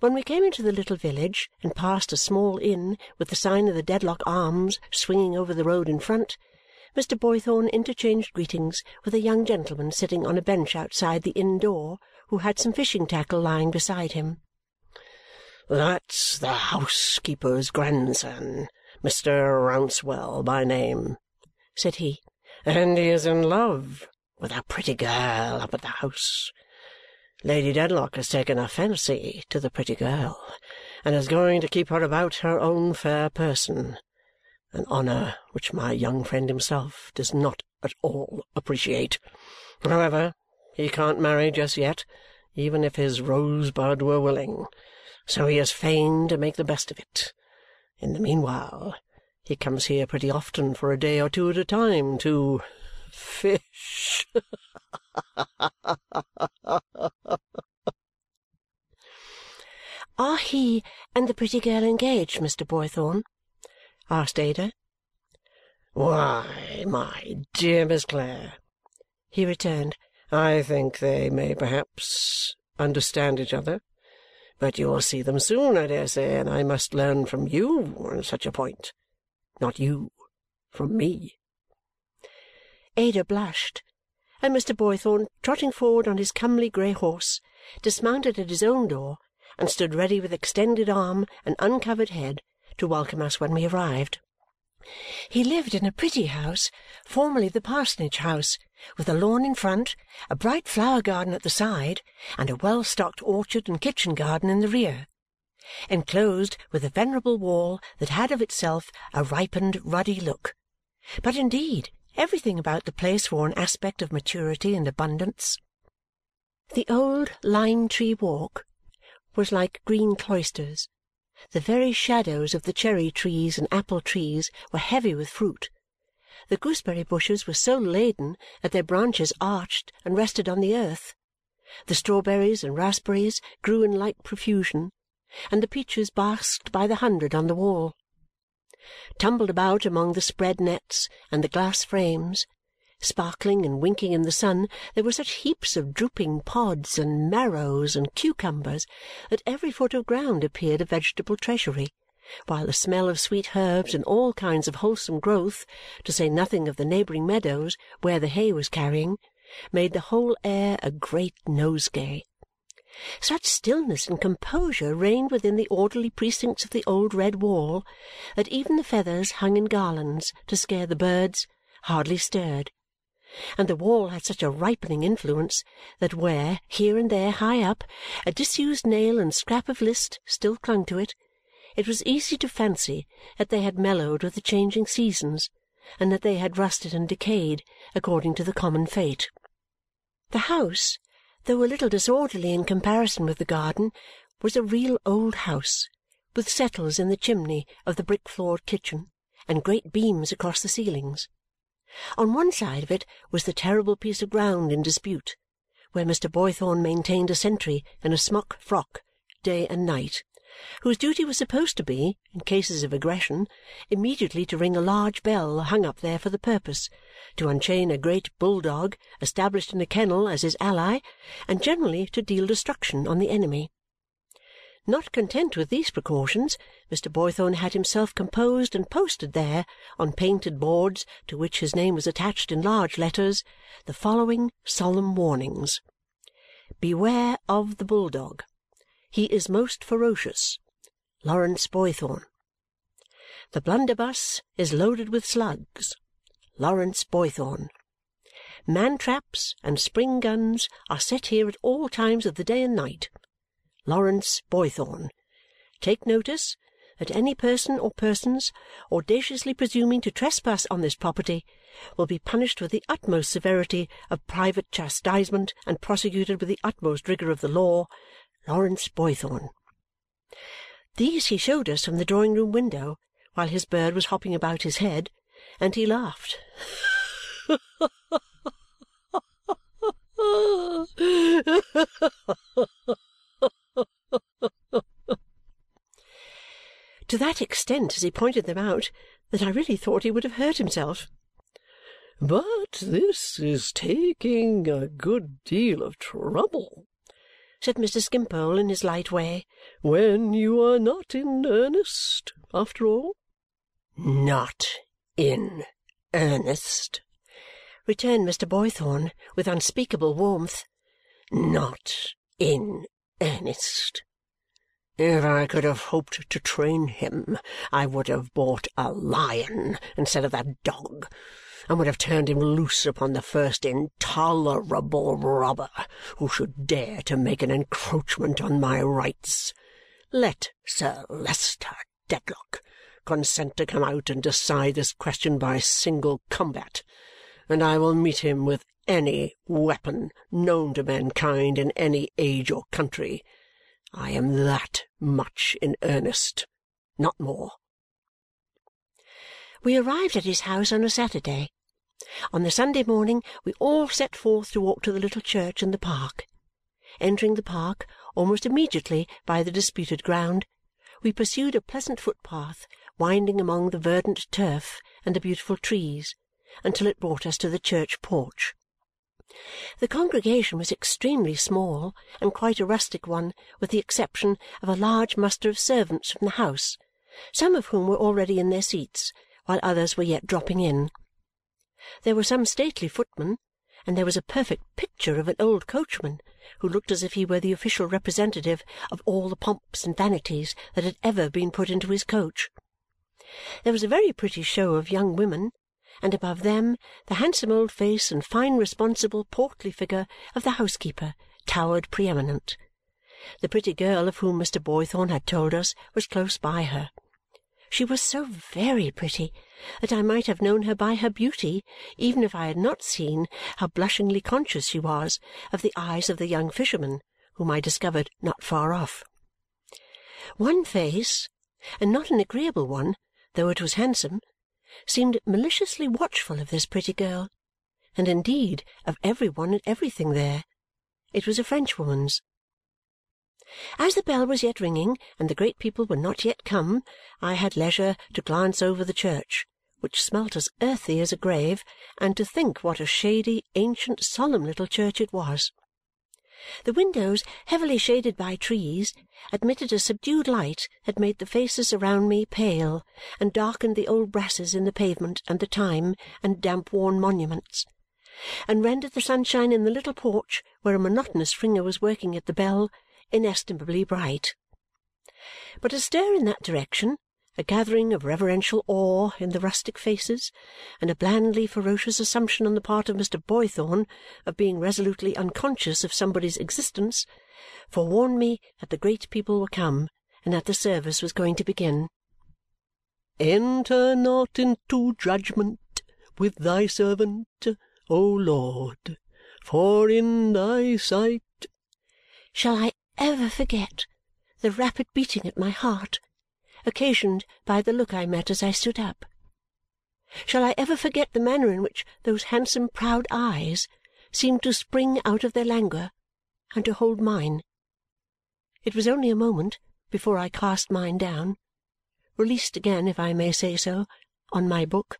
When we came into the little village and passed a small inn with the sign of the Dedlock Arms swinging over the road in front, Mr. Boythorn interchanged greetings with a young gentleman sitting on a bench outside the inn door who had some fishing tackle lying beside him. "That's the housekeeper's grandson, Mr. Rouncewell by name," said he, "and he is in love with a pretty girl up at the house. Lady Dedlock has taken a fancy to the pretty girl and is going to keep her about her own fair person an honour which my young friend himself does not at all appreciate. However, he can't marry just yet, even if his Rosebud were willing, so he is fain to make the best of it. In the meanwhile, he comes here pretty often for a day or two at a time to fish. Are he and the pretty girl engaged, Mr. Boythorn? asked Ada. "Why, my dear Miss Clare," he returned, "I think they may perhaps understand each other. But you will see them soon, I dare say, and I must learn from you on such a point. Not you from me." Ada blushed, and Mr. Boythorn, trotting forward on his comely grey horse, dismounted at his own door and stood ready with extended arm and uncovered head to welcome us when we arrived. He lived in a pretty house, formerly the parsonage house, with a lawn in front, a bright flower garden at the side, and a well stocked orchard and kitchen garden in the rear, enclosed with a venerable wall that had of itself a ripened ruddy look. But indeed everything about the place wore an aspect of maturity and abundance. The old lime tree walk was like green cloisters the very shadows of the cherry trees and apple trees were heavy with fruit. The gooseberry bushes were so laden that their branches arched and rested on the earth. The strawberries and raspberries grew in like profusion, and the peaches basked by the hundred on the wall. Tumbled about among the spread nets and the glass frames Sparkling and winking in the sun, there were such heaps of drooping pods and marrows and cucumbers that every foot of ground appeared a vegetable treasury, while the smell of sweet herbs and all kinds of wholesome growth, to say nothing of the neighbouring meadows where the hay was carrying, made the whole air a great nosegay. Such stillness and composure reigned within the orderly precincts of the old red wall that even the feathers hung in garlands to scare the birds hardly stirred and the wall had such a ripening influence that where, here and there high up, a disused nail and scrap of list still clung to it, it was easy to fancy that they had mellowed with the changing seasons and that they had rusted and decayed according to the common fate. The house, though a little disorderly in comparison with the garden, was a real old house, with settles in the chimney of the brick-floored kitchen and great beams across the ceilings. On one side of it was the terrible piece of ground in dispute, where Mr. Boythorn maintained a sentry in a smock frock day and night, whose duty was supposed to be, in cases of aggression, immediately to ring a large bell hung up there for the purpose, to unchain a great bull-dog established in a kennel as his ally, and generally to deal destruction on the enemy. Not content with these precautions, Mr. Boythorn had himself composed and posted there, on painted boards to which his name was attached in large letters, the following solemn warnings. Beware of the bulldog. He is most ferocious. Lawrence Boythorn. The blunderbuss is loaded with slugs. Lawrence Boythorn. Man traps and spring guns are set here at all times of the day and night. Lawrence Boythorn. Take notice that any person or persons audaciously presuming to trespass on this property will be punished with the utmost severity of private chastisement and prosecuted with the utmost rigour of the law. Lawrence Boythorn. These he showed us from the drawing-room window while his bird was hopping about his head, and he laughed. to that extent as he pointed them out that I really thought he would have hurt himself. "But this is taking a good deal of trouble," said Mr. Skimpole in his light way. when you are not in earnest, after all?" "Not in earnest," returned Mr. Boythorn with unspeakable warmth. "Not in earnest. If I could have hoped to train him, I would have bought a lion instead of that dog, and would have turned him loose upon the first intolerable robber who should dare to make an encroachment on my rights. Let Sir Leicester Dedlock consent to come out and decide this question by single combat, and I will meet him with any weapon known to mankind in any age or country. I am that much in earnest, not more." We arrived at his house on a Saturday. On the Sunday morning we all set forth to walk to the little church in the park. Entering the park almost immediately by the disputed ground, we pursued a pleasant footpath winding among the verdant turf and the beautiful trees until it brought us to the church porch. The congregation was extremely small and quite a rustic one with the exception of a large muster of servants from the house, some of whom were already in their seats, while others were yet dropping in. There were some stately footmen, and there was a perfect picture of an old coachman who looked as if he were the official representative of all the pomps and vanities that had ever been put into his coach. There was a very pretty show of young women and above them the handsome old face and fine responsible portly figure of the housekeeper towered pre-eminent. The pretty girl of whom Mr. Boythorn had told us was close by her. She was so very pretty that I might have known her by her beauty even if I had not seen how blushingly conscious she was of the eyes of the young fisherman, whom I discovered not far off. One face, and not an agreeable one, though it was handsome, seemed maliciously watchful of this pretty girl, and indeed of every one and everything there. It was a Frenchwoman's. As the bell was yet ringing and the great people were not yet come, I had leisure to glance over the church, which smelt as earthy as a grave, and to think what a shady, ancient, solemn little church it was. The windows, heavily shaded by trees, admitted a subdued light that made the faces around me pale and darkened the old brasses in the pavement and the time and damp worn monuments, and rendered the sunshine in the little porch where a monotonous finger was working at the bell inestimably bright. But a stir in that direction a gathering of reverential awe in the rustic faces, and a blandly ferocious assumption on the part of Mr. Boythorn of being resolutely unconscious of somebody's existence, forewarned me that the great people were come and that the service was going to begin. Enter not into judgment with thy servant, O Lord, for in thy sight. Shall I ever forget the rapid beating at my heart occasioned by the look I met as I stood up? Shall I ever forget the manner in which those handsome proud eyes seemed to spring out of their languor and to hold mine? It was only a moment before I cast mine down, released again, if I may say so, on my book,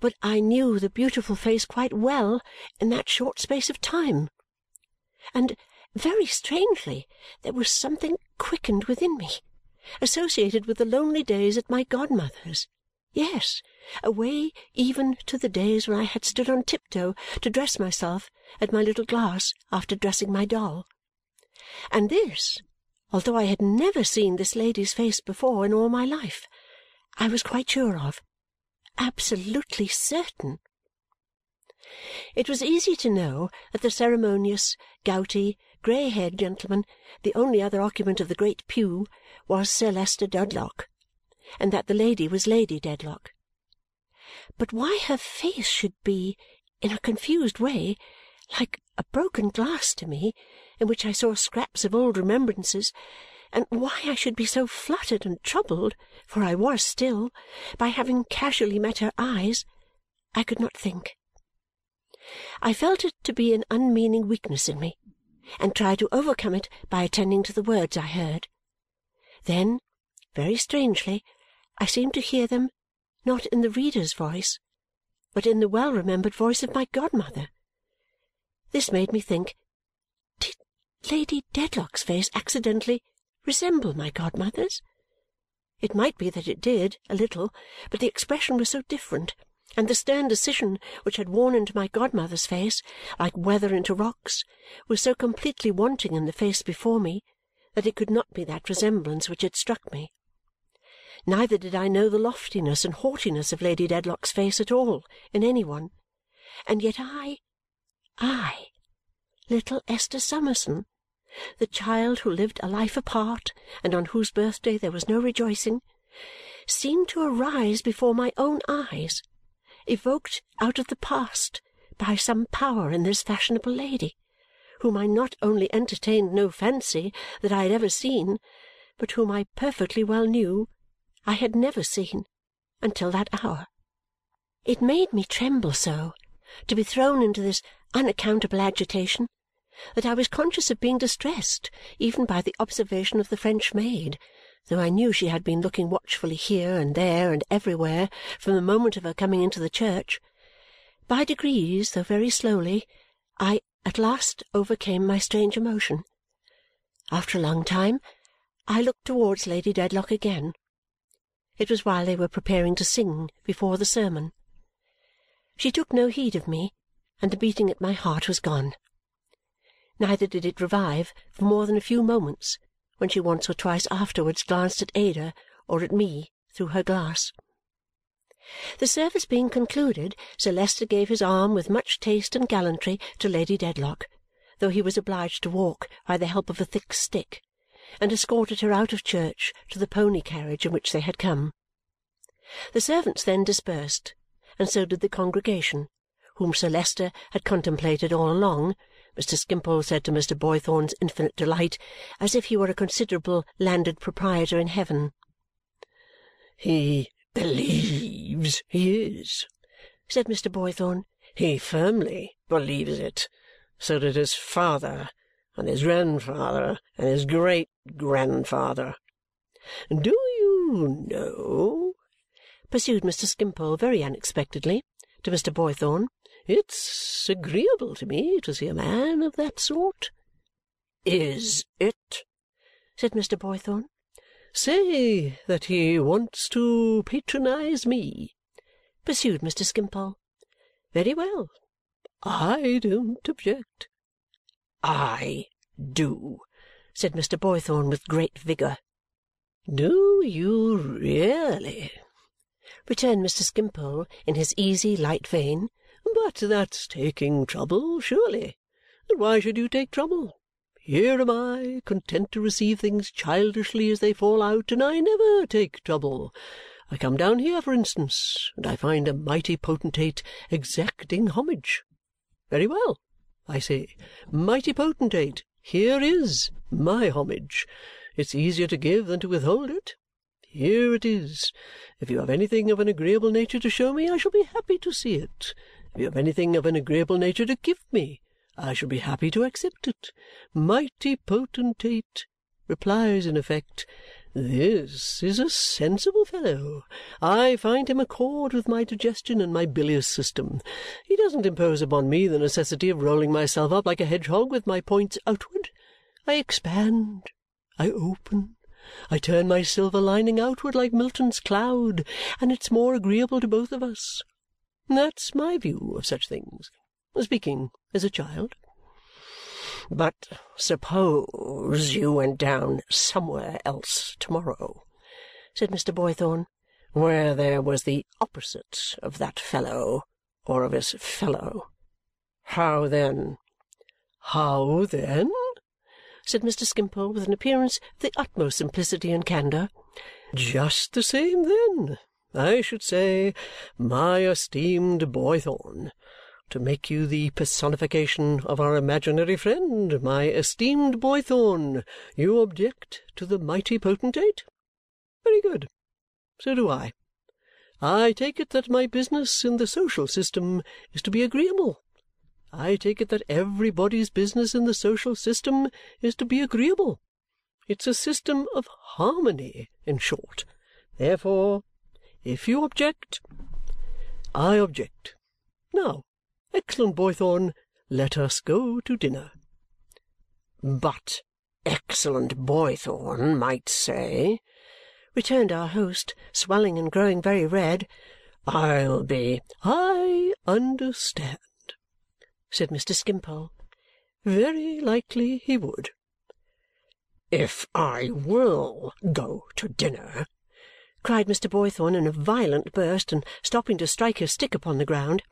but I knew the beautiful face quite well in that short space of time. And very strangely there was something quickened within me associated with the lonely days at my godmother's yes, away even to the days when I had stood on tiptoe to dress myself at my little glass after dressing my doll. And this, although I had never seen this lady's face before in all my life, I was quite sure of, absolutely certain. It was easy to know that the ceremonious, gouty, grey-haired gentleman, the only other occupant of the great pew, was Sir Leicester Dedlock, and that the lady was Lady Dedlock. But why her face should be, in a confused way, like a broken glass to me, in which I saw scraps of old remembrances, and why I should be so fluttered and troubled, for I was still, by having casually met her eyes, I could not think. I felt it to be an unmeaning weakness in me and tried to overcome it by attending to the words I heard. Then, very strangely, I seemed to hear them, not in the reader's voice, but in the well remembered voice of my godmother. This made me think, did Lady Dedlock's face accidentally resemble my godmother's? It might be that it did, a little, but the expression was so different, and the stern decision which had worn into my godmother's face, like weather into rocks, was so completely wanting in the face before me that it could not be that resemblance which had struck me. Neither did I know the loftiness and haughtiness of Lady Dedlock's face at all in any one. And yet I, I, little Esther Summerson, the child who lived a life apart and on whose birthday there was no rejoicing, seemed to arise before my own eyes, evoked out of the past by some power in this fashionable lady, whom I not only entertained no fancy that I had ever seen, but whom I perfectly well knew I had never seen until that hour. It made me tremble so to be thrown into this unaccountable agitation that I was conscious of being distressed even by the observation of the French maid, though I knew she had been looking watchfully here and there and everywhere from the moment of her coming into the church. By degrees, though very slowly, I at last overcame my strange emotion. After a long time, I looked towards Lady Dedlock again. It was while they were preparing to sing before the sermon. She took no heed of me, and the beating at my heart was gone. Neither did it revive for more than a few moments when she once or twice afterwards glanced at Ada or at me through her glass. The service being concluded, Sir Leicester gave his arm with much taste and gallantry to Lady Dedlock, though he was obliged to walk by the help of a thick stick and escorted her out of church to the pony carriage in which they had come. The servants then dispersed, and so did the congregation, whom Sir Leicester had contemplated all along, Mr. Skimpole said to Mr. Boythorn's infinite delight, as if he were a considerable landed proprietor in heaven. "He believes he is," said Mr. Boythorn. "He firmly believes it. So did his father and his grandfather, and his great grandfather. Do you know," pursued Mr. Skimpole very unexpectedly to Mr. Boythorn, "it's agreeable to me to see a man of that sort." "Is it?" said Mr. Boythorn. "Say that he wants to patronize me," pursued Mr. Skimpole. "Very well. I don't object. "I do," said Mr. Boythorn with great vigour. "Do you really?" returned Mr. Skimpole in his easy, light vein. "But that's taking trouble, surely. And why should you take trouble? Here am I, content to receive things childishly as they fall out, and I never take trouble. I come down here, for instance, and I find a mighty potentate exacting homage. Very well. I say, mighty potentate, here is my homage. It's easier to give than to withhold it. Here it is. If you have anything of an agreeable nature to show me, I shall be happy to see it. If you have anything of an agreeable nature to give me, I shall be happy to accept it. Mighty potentate replies in effect, this is a sensible fellow. I find him accord with my digestion and my bilious system. He doesn't impose upon me the necessity of rolling myself up like a hedgehog with my points outward. I expand, I open, I turn my silver lining outward like Milton's cloud, and it's more agreeable to both of us. That's my view of such things, speaking as a child. But suppose you went down somewhere else to-morrow," said Mr. Boythorn, "where there was the opposite of that fellow, or of his fellow. How then?" "How then?" said Mr. Skimpole with an appearance of the utmost simplicity and candour. "Just the same, then. I should say, my esteemed Boythorn to make you the personification of our imaginary friend, my esteemed Boythorn, you object to the mighty potentate? Very good. So do I. I take it that my business in the social system is to be agreeable. I take it that everybody's business in the social system is to be agreeable. It's a system of harmony, in short. Therefore, if you object, I object. Now, Excellent Boythorn, let us go to dinner." "But," excellent Boythorn might say," returned our host, swelling and growing very red, "I'll be "I understand," said Mr. Skimpole. "Very likely he would." "If I WILL go to dinner," cried Mr. Boythorn in a violent burst and stopping to strike his stick upon the ground.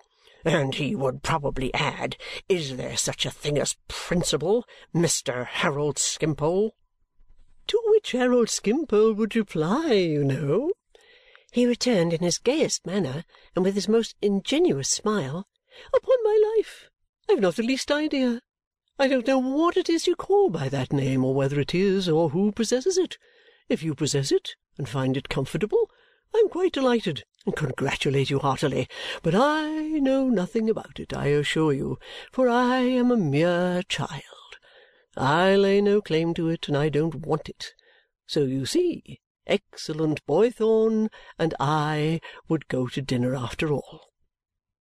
And he would probably add, "Is there such a thing as principle, Mr. Harold Skimpole?" To which Harold Skimpole would reply, you know," he returned in his gayest manner and with his most ingenuous smile, "Upon my life, I have not the least idea. I don't know what it is you call by that name, or whether it is, or who possesses it. If you possess it and find it comfortable, I am quite delighted and congratulate you heartily. But I know nothing about it, I assure you, for I am a mere child. I lay no claim to it, and I don't want it. So you see, excellent Boythorn and I would go to dinner after all."